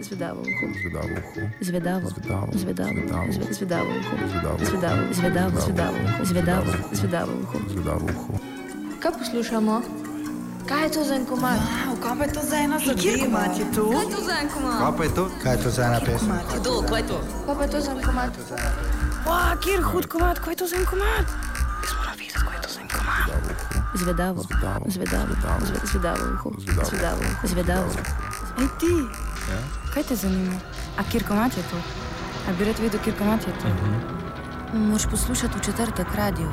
Zvedavo uho. Zvedavo uho. Zvedavo. Zvedavo. Zvedavo. Zvedavo. Zve- Zvedavo uho. Zvedavo. Zvedavo. Zvedavo. Zvedavo uho. Zvedavo. Zvedavo uho. Zvedavo uho. Kaj poslušamo? Kaj je to za en komad? Wow, kaj pa je to za ena Kjer zadeva? komat je to? Kaj je to za en komad? Kaj pa je to? Kaj je to za ena pesem? Kdo, kaj je to? Kaj pa je to za en komad? Wow, kjer hud komat, kaj je to za en komat? Jaz moram videti, kaj je to za en komat. Zvedavo. Zvedavo. Zvedavo. Zve- Zvedavo uho. Zvedavo. Zvedavo uho. Zvedavo. Ej ti, kaj te zanima? A kjer komat je to? A bi rad videl, kjer komat je to? Moš poslušati v četrtek radio.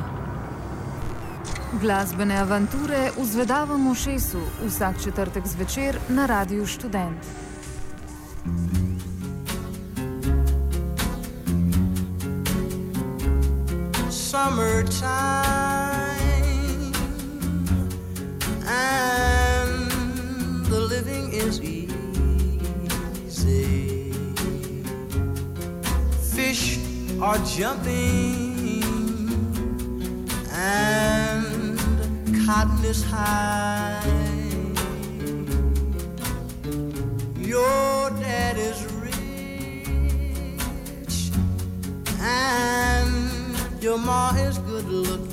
Glasbene avanture v Zvedavem ušesu vsak četrtek zvečer na Radiu Študent. summertime are jumping and cotton is high. Your dad is rich and your ma is good looking.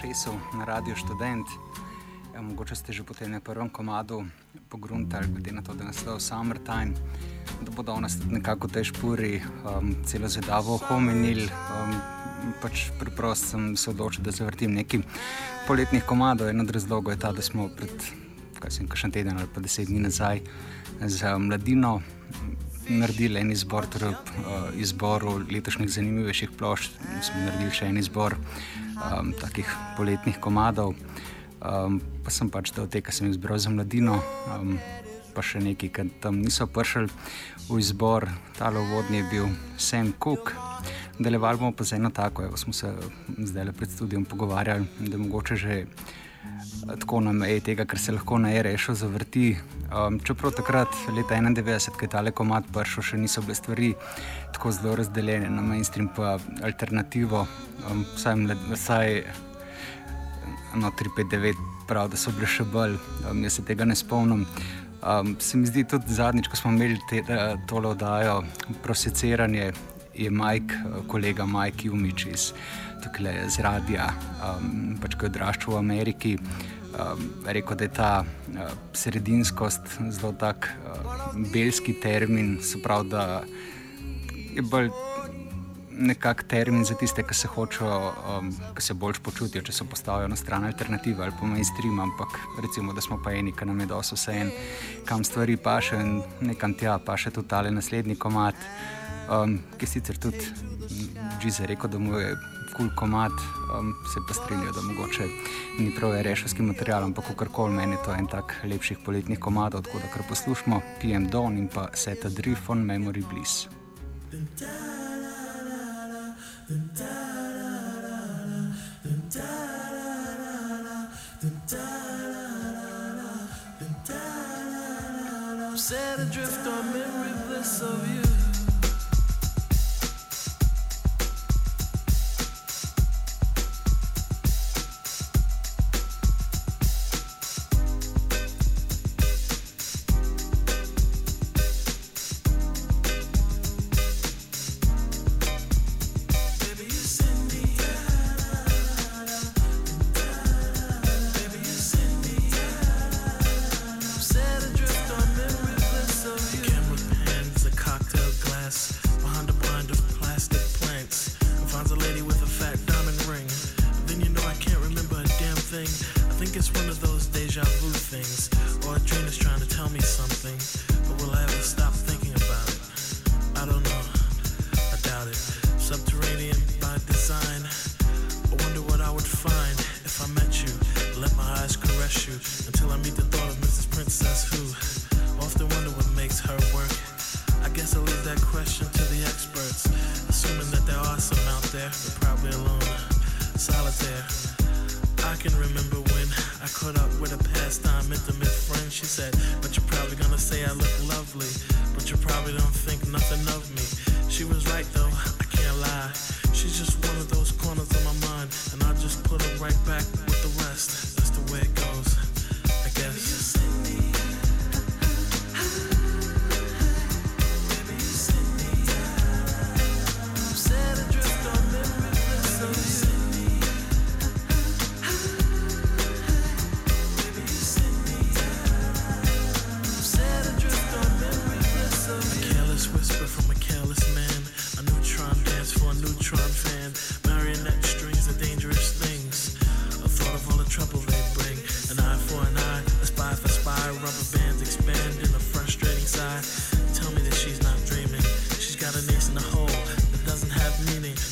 Šesov na Radio Študent. Ja, mogoče ste že po tem prvem komadu pogruntali, glede na to, da je naslov Summertime, da nas tudi nekako v tej špuri um, celo zvedavo omenili. Um, pač preprosto sem se odločil, da zavrtim nekaj poletnih komadov. En od razlogov je ta, da smo pred kaj sem kakšen teden ali pa deset dni nazaj z mladino naredili en izbor, torej uh, izboru letošnjih zanimivejših plošč. Smo naredili še en izbor um, takih poletnih komadov. Um, pa sem pač dal te, ki sem izbral za mladino, um, pa še nekaj, ki tam niso prišli v izbor. Ta uvodni je bil Sam Cook. Nadaljevali bomo pa z eno tako, evo, smo se zdaj pred studijem pogovarjali, da mogoče že tako na meji tega, kar se lahko na e-rešu zavrti. Um, čeprav takrat, leta 91, ko je tale komat prišel, še niso bile stvari tako zelo razdeljene na mainstream pa alternativo. Um, vsaj, mlad, vsaj no, 359 prav, da so bile še bolj, um, jaz se tega ne spomnim. Um, se mi zdi tudi zadnjič, ko smo imeli te, uh, tole oddajo, proseciranje, je Mike, uh, kolega Mike Jumič iz tukaj z radia, um, pač ko je odraščal v Ameriki. Um, rekel, da je ta uh, sredinskost zelo tak uh, belski termin, se pravi, da je bolj nekak termin za tiste, ki se hočejo, um, ki se bolj počutijo, če se postavijo na stran alternative ali pa mainstream, ampak recimo, da smo pa eni, ki nam je dosto vse en, kam stvari paše in nekam tja paše tudi tale naslednji komat, um, ki sicer tudi Džize rekel, da mu je kul cool komat, um, se pa strinjajo, da mogoče ni prav rešovski material, ampak karkoli meni to je en tak lepših poletnih komadov, tako da kar poslušamo, PM Don in pa Set a Drift on Memory Bliss. Set adrift on memory bliss of you.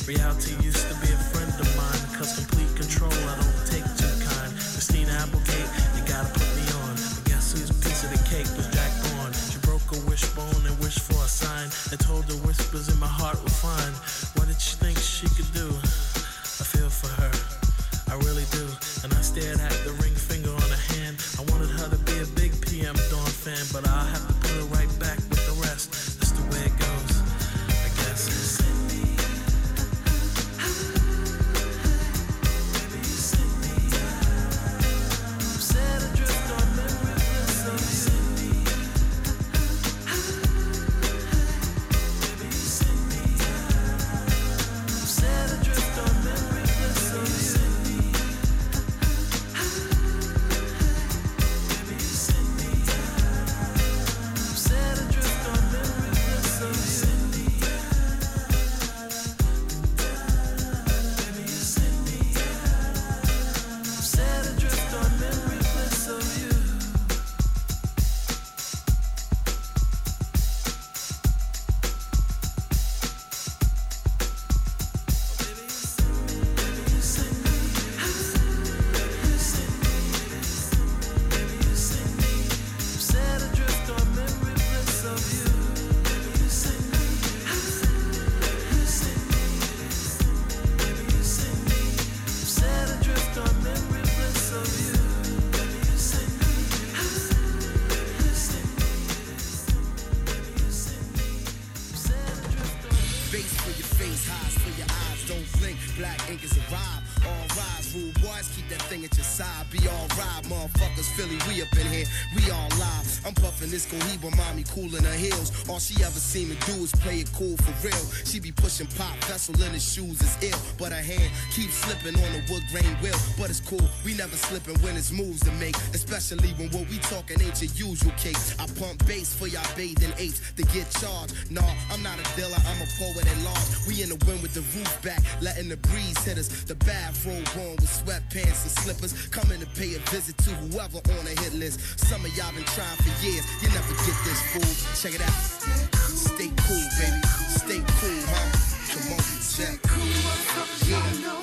Reality. Cool in her heels. All she ever seem to do is play it cool for real. She be pushing pop, vessel in his shoes is ill. But her hand keeps slipping on the wood grain wheel. But it's cool, we never slipping when it's moves to make. Especially when what we talking ain't your usual case. I pump bass for y'all bathing apes to get charged. Nah, I'm not a dealer, I'm a poet at large. We in the wind with the roof back, letting the breeze hit us. The bathrobe on with sweatpants and slippers. Coming to pay a visit to whoever on the hit list. Some of y'all been trying for years, you never get this fool. Check it out. Stay cool, baby. Stay cool, huh? Come on. Yeah.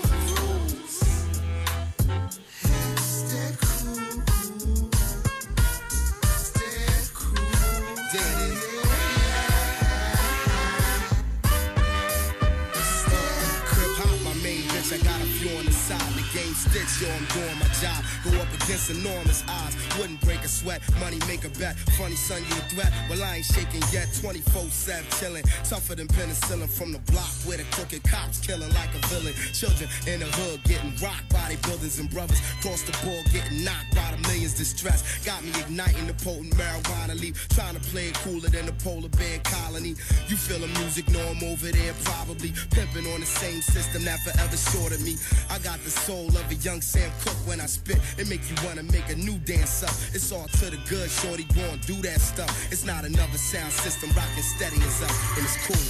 I got a few on the side. The game sticks, yo, I'm doing my job. Go up against enormous odds. Wouldn't break a sweat, money make a bet. Funny son, you a threat? Well, I ain't shaking yet. 24 7 chilling. Tougher than penicillin from the block where the crooked cops killing like a villain. Children in the hood getting rocked by their buildings and brothers. Cross the board getting knocked by the millions distressed. Got me igniting the potent marijuana leaf. Trying to play it cooler than the polar bear colony. You feel the music, know I'm over there probably. Pimping on the same system that forever shorted me. I got the soul of a young Sam Cooke when I spit. It make you wanna make a new dance up. It's all to the good, shorty. Go on, do that stuff. It's not another sound system rocking steady as up, and it's cool.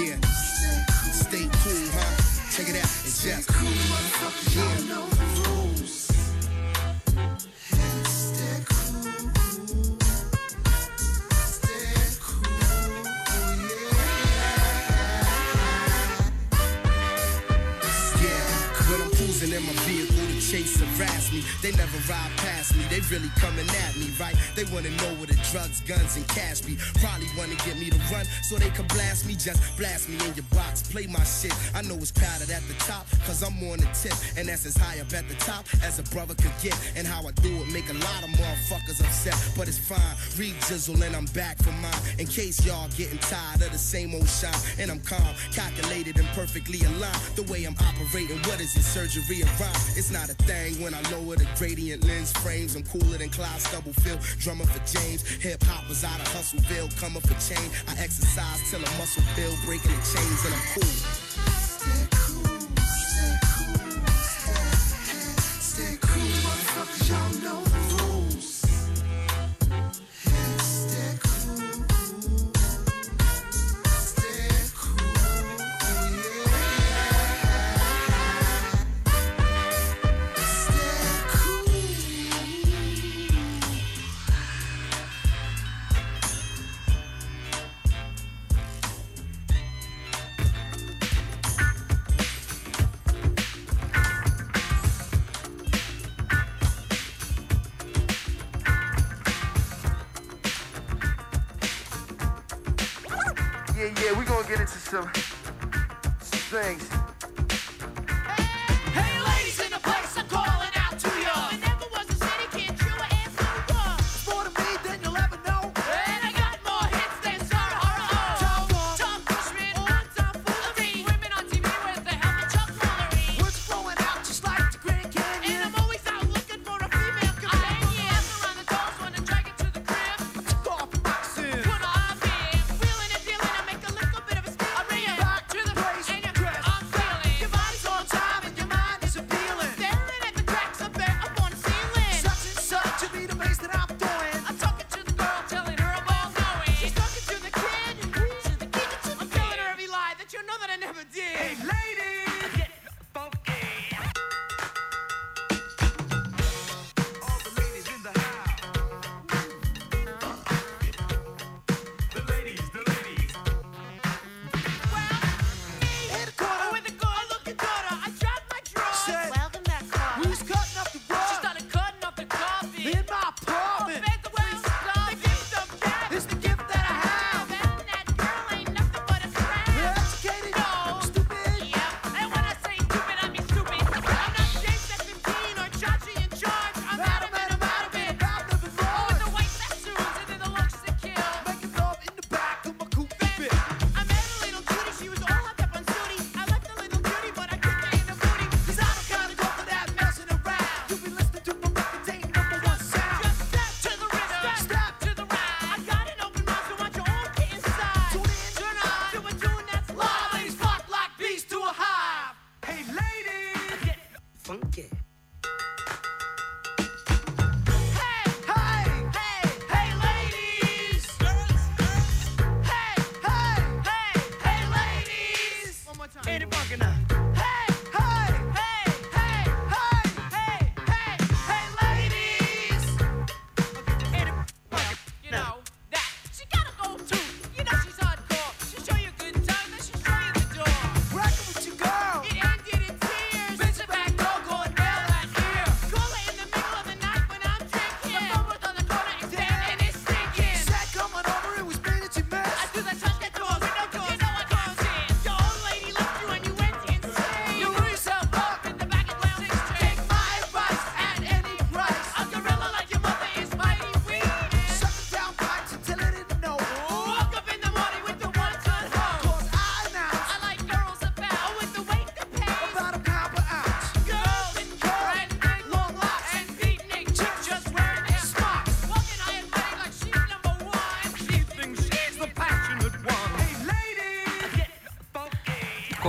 Yeah, stay cool, huh? Check it out, it's just cool. Yeah. Harass me. They never ride past me, they really coming at me, right? They wanna know where the drugs, guns, and cash be. Probably wanna get me to run so they can blast me. Just blast me in your box, play my shit. I know it's crowded at the top, cause I'm on the tip. And that's as high up at the top as a brother could get. And how I do it make a lot of motherfuckers upset, but it's fine. Read Jizzle and I'm back for mine. In case y'all getting tired of the same old shine. And I'm calm, calculated, and perfectly aligned. The way I'm operating, what is it? Surgery of rhyme. It's not a thing when I lower the gradient lens frames. I'm cooler than Clyde Stubblefield, drummer for James. Hip hop was out of Hustleville, coming for change. I exercise till a muscle build, breaking the chains, and I'm cool. Into. Some things.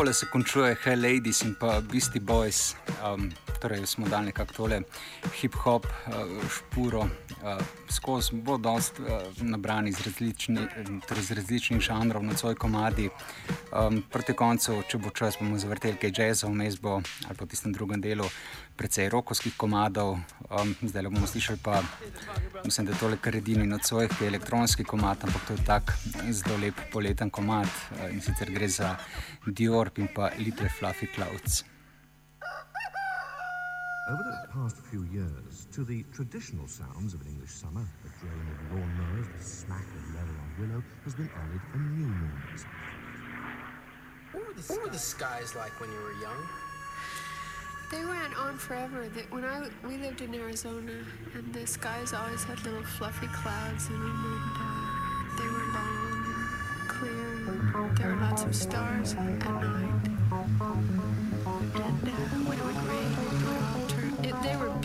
Takole se končuje Hey Ladies in pa Beastie Boys. Um, torej smo dali nekako tole hip-hop uh, špuro uh, skozi, bo dost uh, nabran iz, različni, iz različnih žanrov na svoj komadi. Um, proti koncu, če bo čas, bomo zavrteli kaj jazza vmes bo ali v tistem drugem delu precej rokovskih komadov. Um, zdaj bomo slišali pa, mislim, da je tole kar edini od svojih, ki je elektronski komad, ampak to je tak zelo lep poleten komad uh, in sicer gre za Dior in pa Little Fluffy Clouds. Over the past few years, to the traditional sounds of an English summer, the drone of lawnmowers, the smack of leather on willow, has been added a new noise. What were, the, what were the skies like when you were young? They went on forever. That when I we lived in Arizona, and the skies always had little fluffy clouds in them, and uh, they were long and clear. And there were lots of stars at night.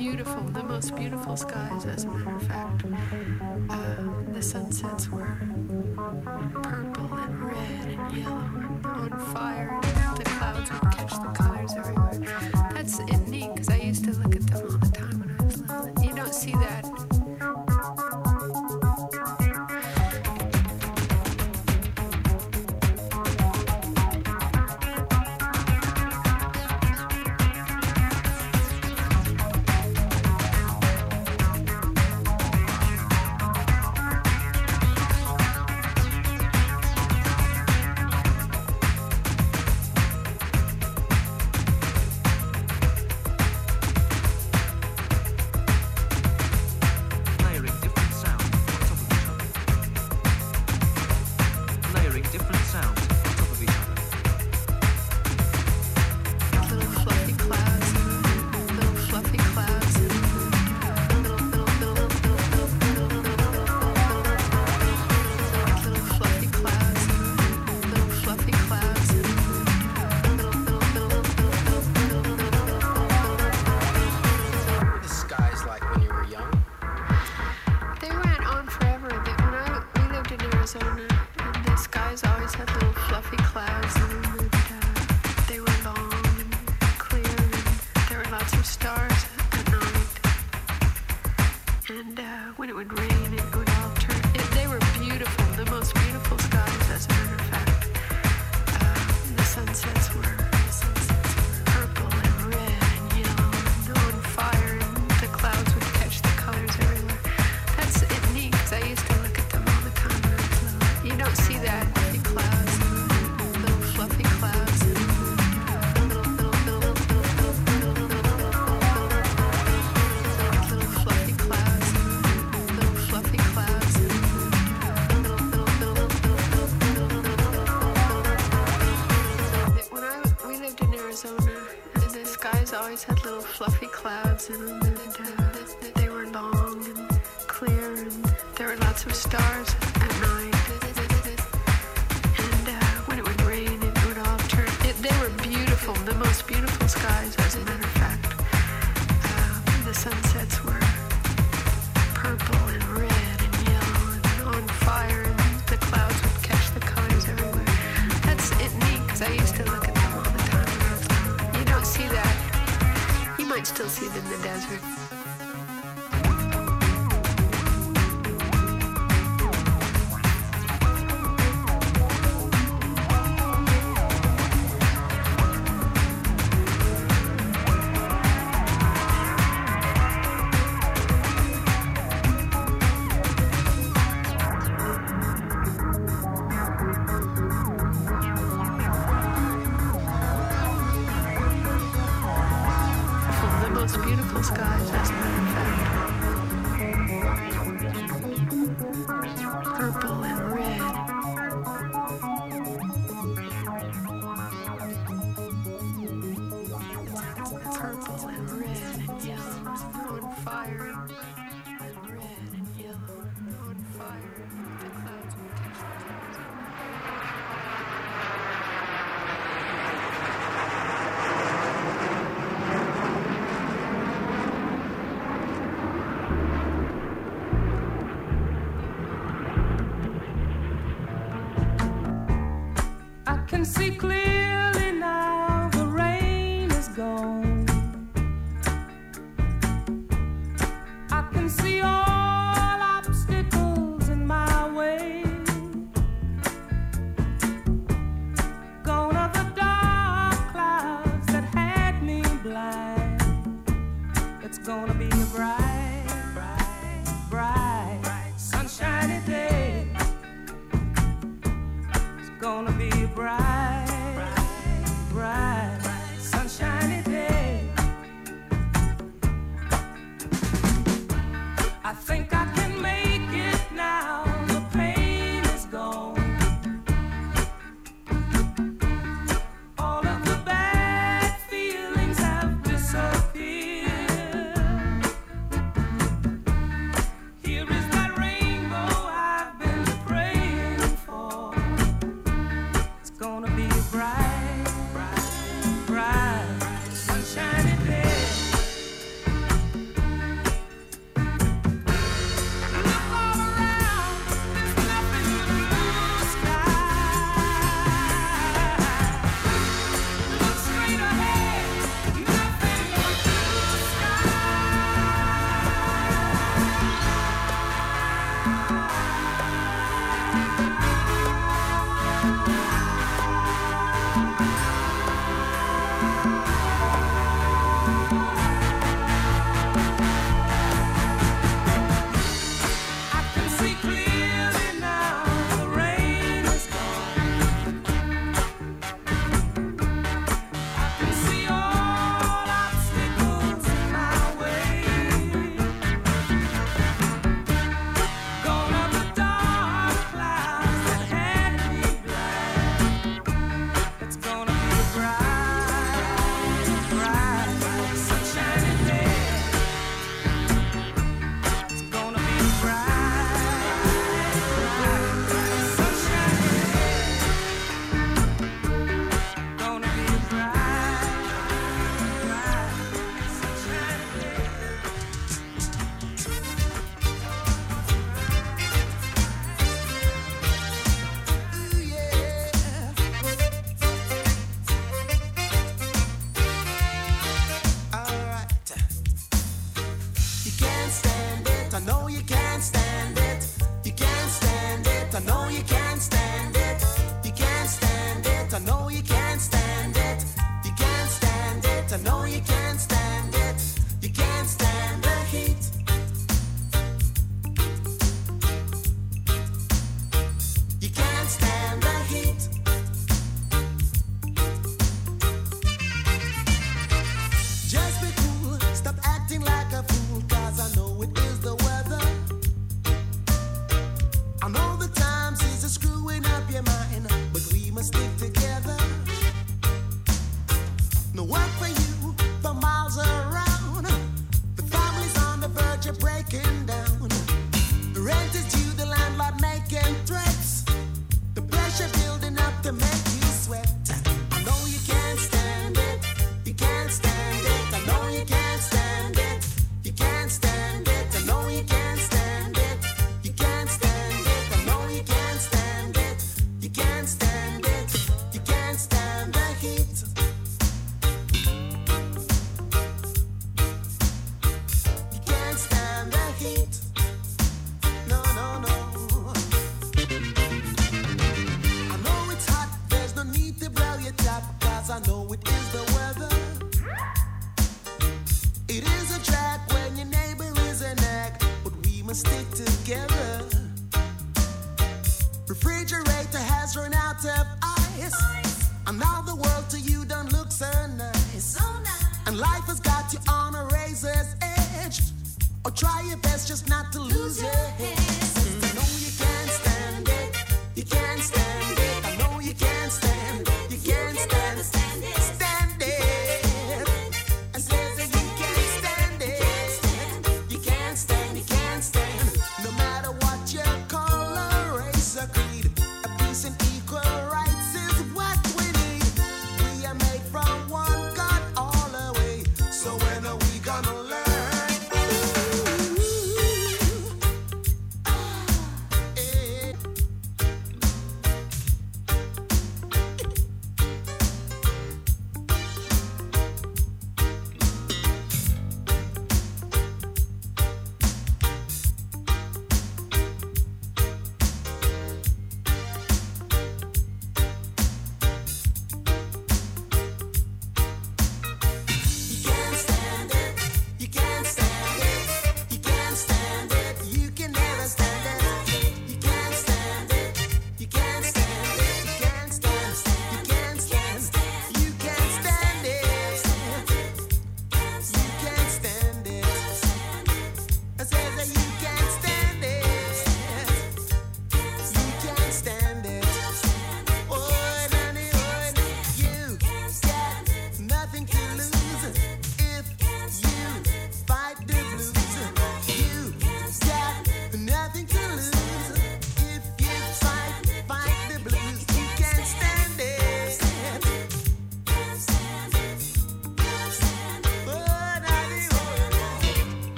Beautiful, the most beautiful skies, as a matter of fact. Uh, the sunsets were purple and red and yellow and on fire. The clouds would catch the colors everywhere. That's neat because I used to look at Shalom. in the desert.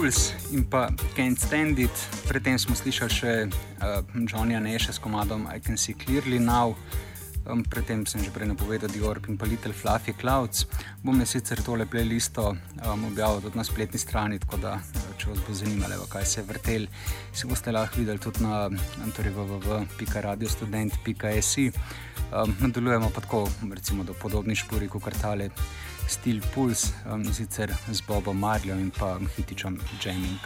Pulse in pa Can't Stand It. Predtem smo slišali še uh, Johnnyja Neša s komadom I Can See Clearly Now. Um, predtem sem že prej napovedal Dior in pa Little Fluffy Clouds. Bom jaz sicer tole playlisto um, objavil tudi na spletni strani, tako da če vas bo zanimalo, kaj se je vrtel, si boste lahko videli tudi na torej www.radiostudent.si. Um, nadaljujemo pa tako, recimo, do podobnih špori, kot kartale Steel Pulse, um, in sicer z Bobom Marljo in pa hitičem Jamming.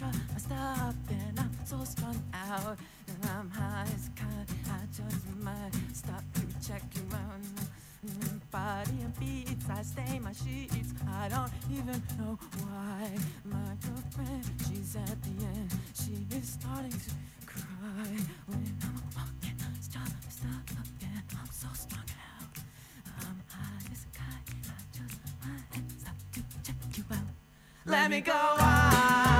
Walking, I stop, and I'm so strung out. And I'm high as a kite. I just might stop to check you out. Body and beats, I stain my sheets. I don't even know why. My girlfriend, she's at the end. She is starting to cry when I'm walking. Stop, stop, and I'm so strung out. I'm high as a kite. I just might stop to check you out. Let me go on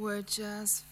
we're just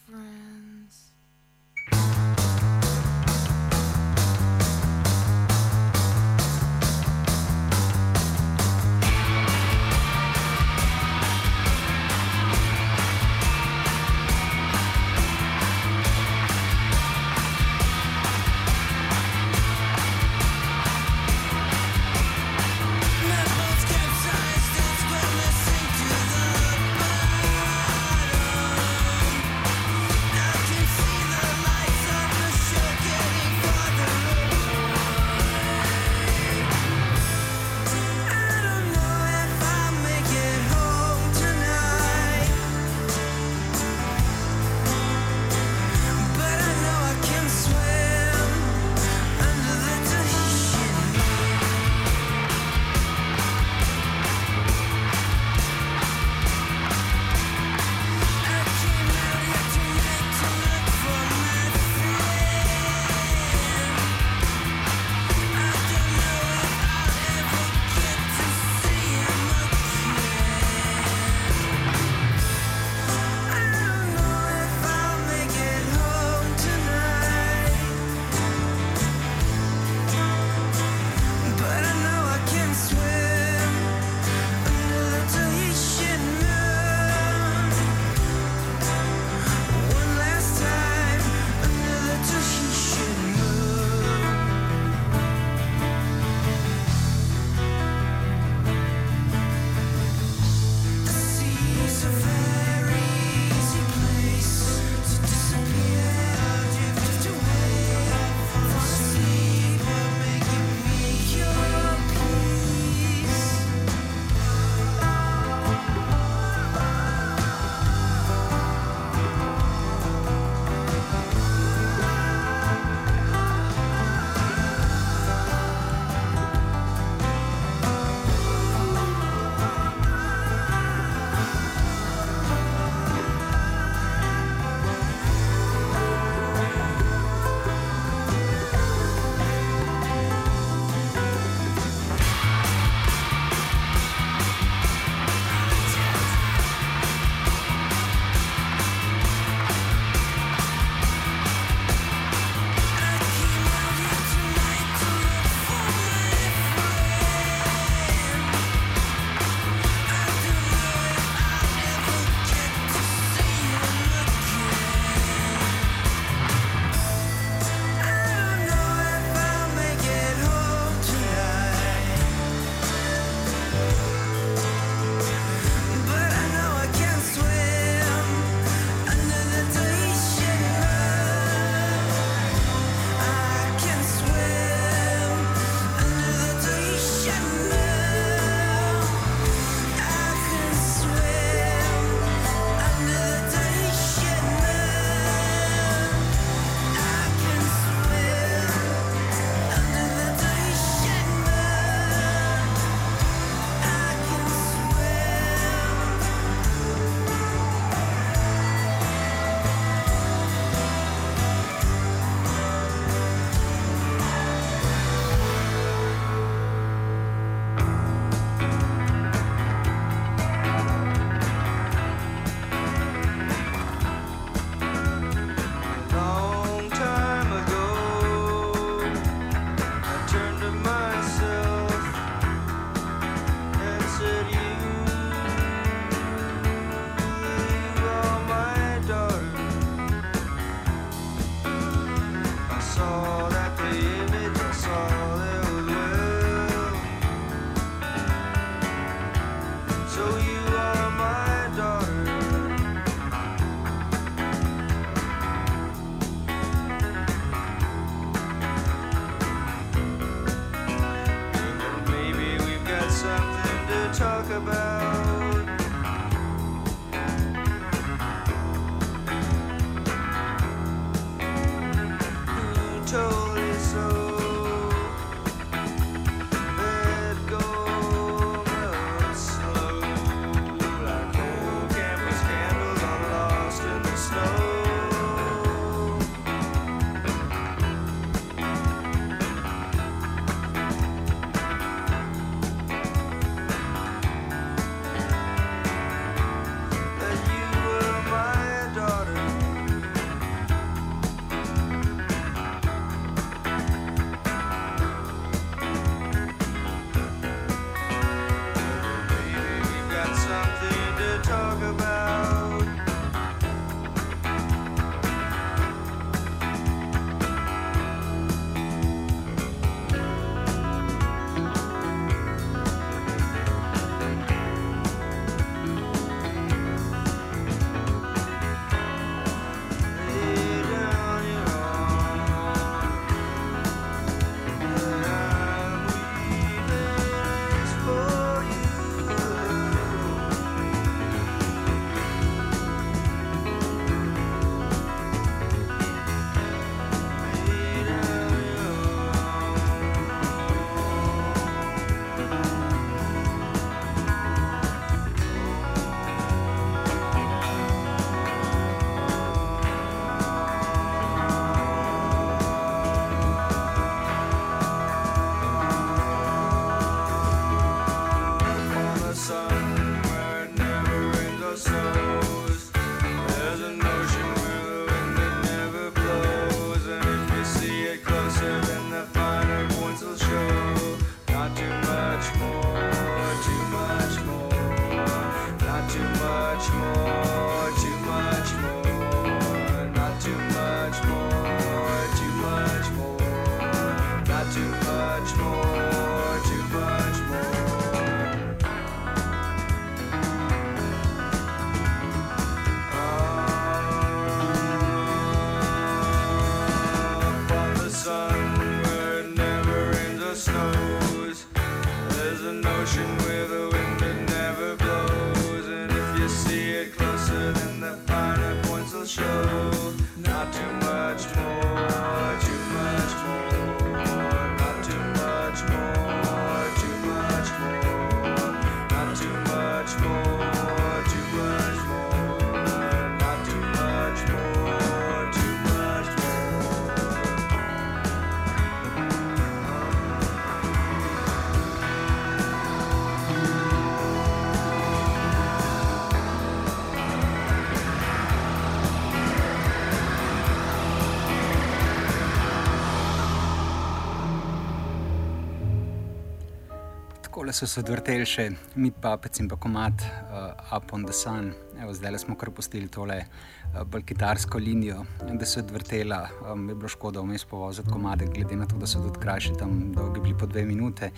so se odvrteli še mit papec in pa komat uh, Up on the Sun. Evo, zdaj smo kar pustili tole uh, bolj kitarsko linijo, da se je odvrtela. Um, je bilo škoda vmes povoziti komade, glede na to, da so tudi krajši, tam dolgi bili po dve minute.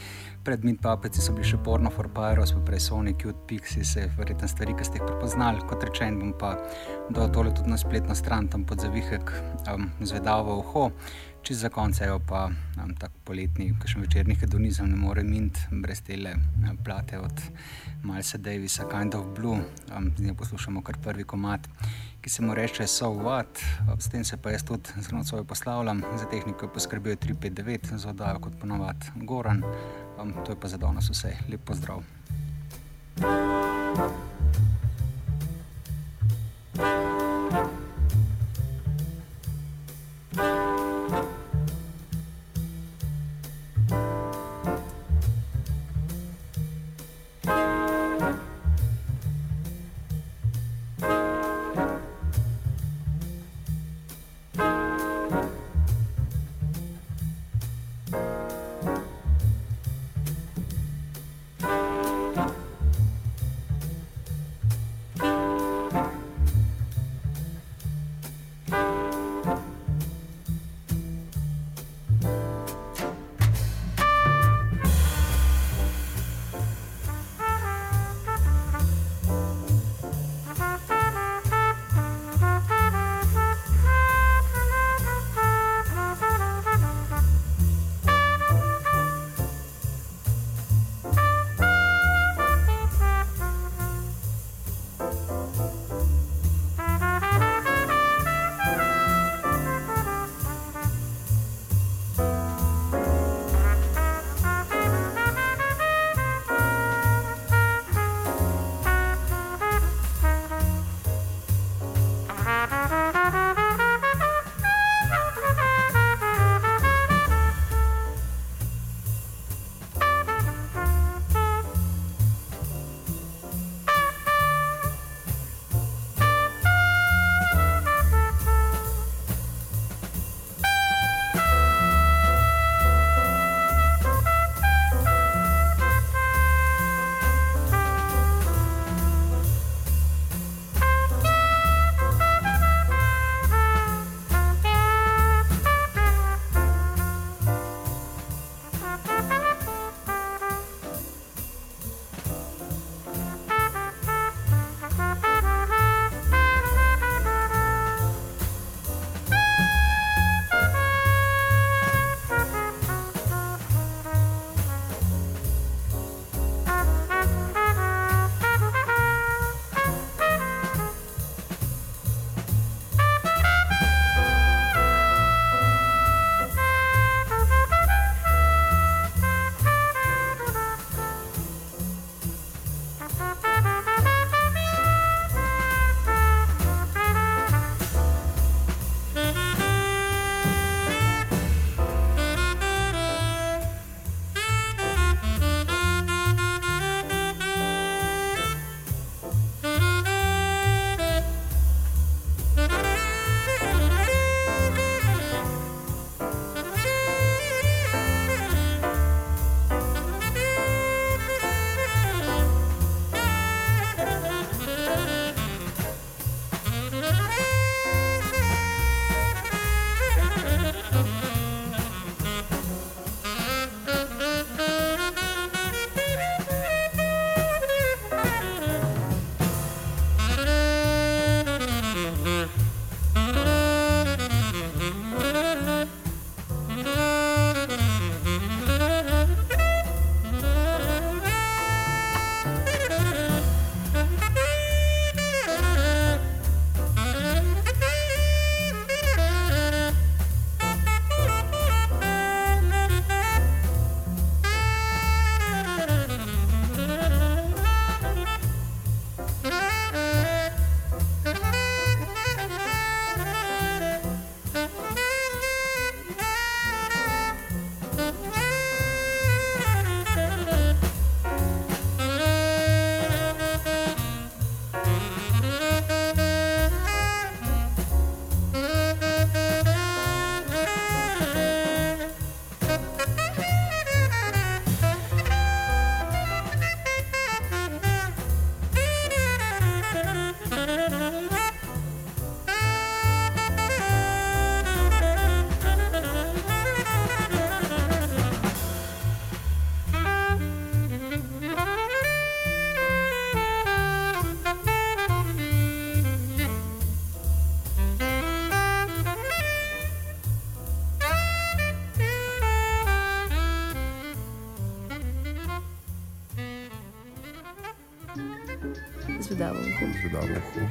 Pred mit papeci so bili še Porno for Pyros, pa prej Sonic, Cute Pixies, verjetno stvari, ki ste jih prepoznali. Kot rečen, bom pa dal tole tudi na spletno stran, tam pod zavihek um, zvedavo uho. Čez za konec je pa um, tak poletni, kakšen večerni hedonizem ne more mint brez tele um, plate od Milesa Davisa, Kind of Blue. Um, z njo poslušamo kar prvi komat, ki se mu reče So What. Um, s tem se pa jaz tudi z nocoj poslavljam. Za tehniko je poskrbel 359, za oddajo kot ponovadi Goran. Um, to je pa za danes vse. Lep pozdrav. zvedavo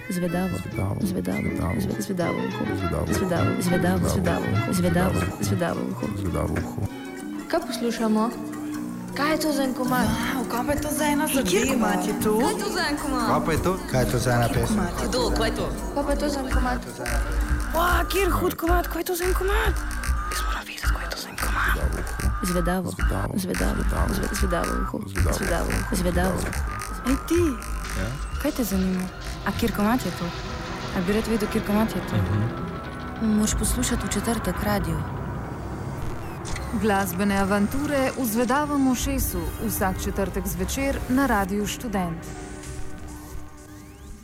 Zvedavo, zvedavo, zvedavo uho. Zvedavo, zvedavo uho. Zvedavo uho. Kaj poslušamo? Kaj je to za en komad? Wow, kaj pa je to za ena zadeva? Kjer komat je to? Kaj je to za en komad? Kaj pa je to? Kaj je to za ena pesem? Kdo, kaj je to? Kaj pa je to za en komad? Wow, kjer hud komat, kaj je to za en komat? Jaz moram videti, kaj je to za en komat. Zvedavo, zvedavo, zve- zvedavo uho. Zvedavo, zvedavo. Ej ti, Ja? kaj te zanima? A kjer komat je to? A bi rad vedel, kjer komat je to? Moš poslušati v četrtek radio. Glasbene avanture v zvedavem ušesu vsak četrtek zvečer na Radiu Študent.